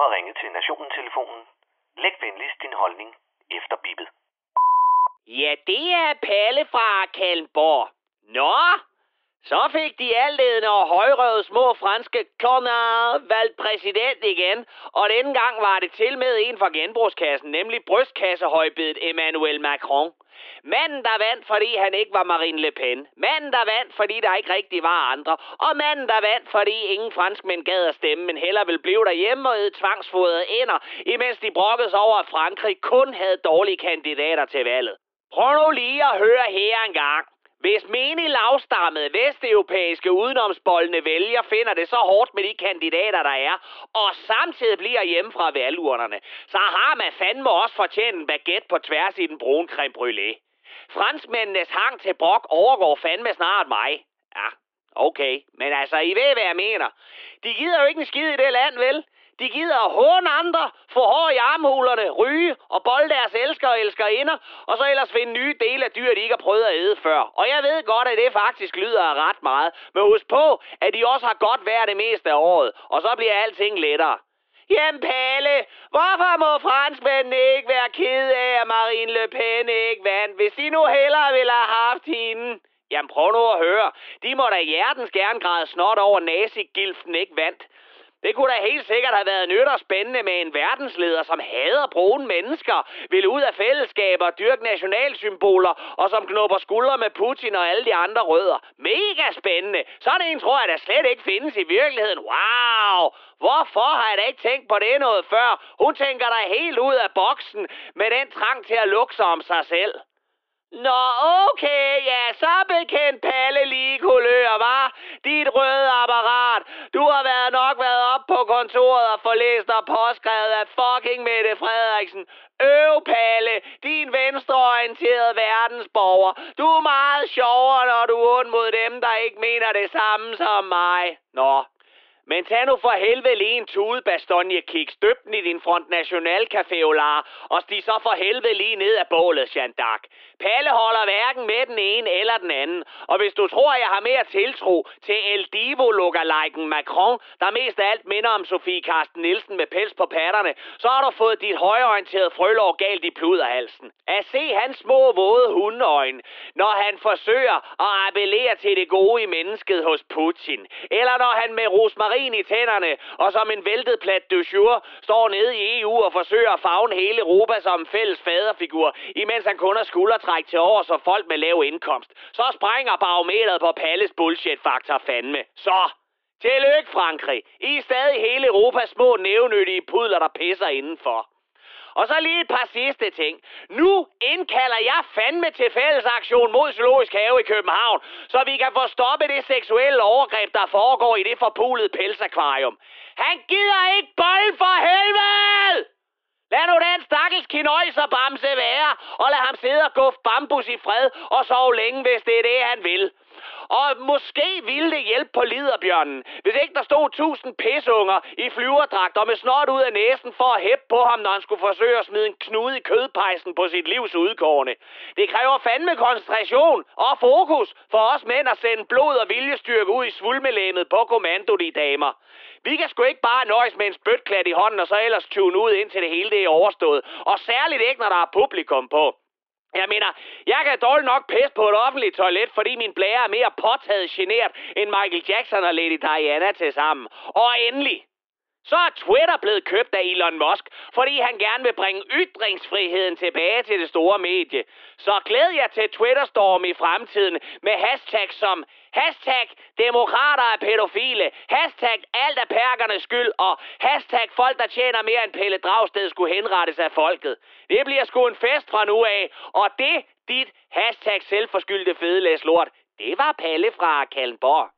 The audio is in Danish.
har ringet til Nationen-telefonen. Læg venligst din holdning efter bippet. Ja, det er Palle fra Kalmborg. Nå, så fik de altledende og højrøvede små franske kloner valgt præsident igen, og denne gang var det til med en fra genbrugskassen, nemlig brystkassehøjbedet Emmanuel Macron. Manden, der vandt, fordi han ikke var Marine Le Pen. Manden, der vandt, fordi der ikke rigtig var andre. Og manden, der vandt, fordi ingen franskmænd gad at stemme, men heller ville blive derhjemme og æde tvangsfodrede ender, imens de brokkes over, at Frankrig kun havde dårlige kandidater til valget. Prøv nu lige at høre her engang. Hvis menig lavstammede vesteuropæiske udenomsboldende vælger finder det så hårdt med de kandidater, der er, og samtidig bliver hjemme fra valgurnerne, så har man fandme også fortjent en baguette på tværs i den brune creme brûlée. Franskmændenes hang til brok overgår fandme snart mig. Ja, okay, men altså, I ved, hvad jeg mener. De gider jo ikke en skid i det land, vel? De gider at håne andre, få hår i armhulerne, ryge og bolde deres elsker og elskerinder, og så ellers finde nye dele af dyr, de ikke har prøvet at æde før. Og jeg ved godt, at det faktisk lyder af ret meget, men husk på, at de også har godt været det meste af året, og så bliver alting lettere. Jamen Palle, hvorfor må franskmændene ikke være ked af, at Marine Le Pen ikke vandt, hvis de nu hellere ville have haft hende? Jamen prøv nu at høre. De må da hjertens gerne græde snot over nazigilften ikke vandt. Det kunne da helt sikkert have været nyt og spændende med en verdensleder, som hader brune mennesker, vil ud af fællesskaber, dyrke nationalsymboler, og som knopper skuldre med Putin og alle de andre rødder. Mega spændende. Sådan en tror jeg da slet ikke findes i virkeligheden. Wow! Hvorfor har jeg da ikke tænkt på det noget før? Hun tænker dig helt ud af boksen med den trang til at lukke sig om sig selv. Nå, okay, ja, så bekendt Palle lige kulør, var Dit røde apparat. Du har været nok været kontoret og få læst og påskrevet af fucking Mette Frederiksen. Øv, Palle, din venstreorienterede verdensborger. Du er meget sjovere, når du er ond mod dem, der ikke mener det samme som mig. Nå, men tag nu for helvede lige en tude Bastogne døb den i din Front National Café Olar, og stig så for helvede lige ned af bålet, Jean d'Arc. Palle holder hverken med den ene eller den anden. Og hvis du tror, jeg har mere tiltro til El divo lookalikeen Macron, der mest af alt minder om Sofie Karsten Nielsen med pels på patterne, så har du fået dit højorienterede frølov galt i pluderhalsen. At se hans små våde hundeøjne, når han forsøger at appellere til det gode i mennesket hos Putin. Eller når han med rosmarin i tænderne og som en væltet plat du jour står nede i EU og forsøger at fagne hele Europa som en fælles faderfigur, imens han kun har skuldertræk til over så folk med lav indkomst. Så sprænger barometeret på Palles bullshit-faktor fandme. Så, tillykke Frankrig. I er stadig hele Europas små nævnyttige pudler, der pisser indenfor. Og så lige et par sidste ting. Nu indkalder jeg fandme til fællesaktion mod Zoologisk Have i København, så vi kan få stoppet det seksuelle overgreb, der foregår i det forpulede pelsakvarium. Han gider ikke bold for helvede! Lad nu den stakkels kinøjserbamse være, og lad ham sidde og guffe bambus i fred og sove længe, hvis det er det, han vil. Og måske ville det hjælpe på liderbjørnen, hvis ikke der stod tusind pisunger i flyverdragt og med snot ud af næsen for at hæppe på ham, når han skulle forsøge at smide en knude i kødpejsen på sit livs udkårne. Det kræver fandme koncentration og fokus for os mænd at sende blod og viljestyrke ud i svulmelæmet på kommando, de damer. Vi kan sgu ikke bare nøjes med en spytklat i hånden og så ellers tune ud indtil det hele det er overstået. Og særligt ikke, når der er publikum på. Jeg mener, jeg kan dårligt nok pisse på et offentligt toilet, fordi min blære er mere påtaget generet end Michael Jackson og Lady Diana til sammen. Og endelig, så er Twitter blevet købt af Elon Musk, fordi han gerne vil bringe ytringsfriheden tilbage til det store medie. Så glæd jer til Twitterstorm i fremtiden med hashtag som hashtag demokrater er pædofile, hashtag alt er perkernes skyld og hashtag folk, der tjener mere end Pelle Dragsted skulle henrettes af folket. Det bliver sgu en fest fra nu af, og det, dit hashtag selvforskyldte fedelæs lort, det var Palle fra Kalmborg.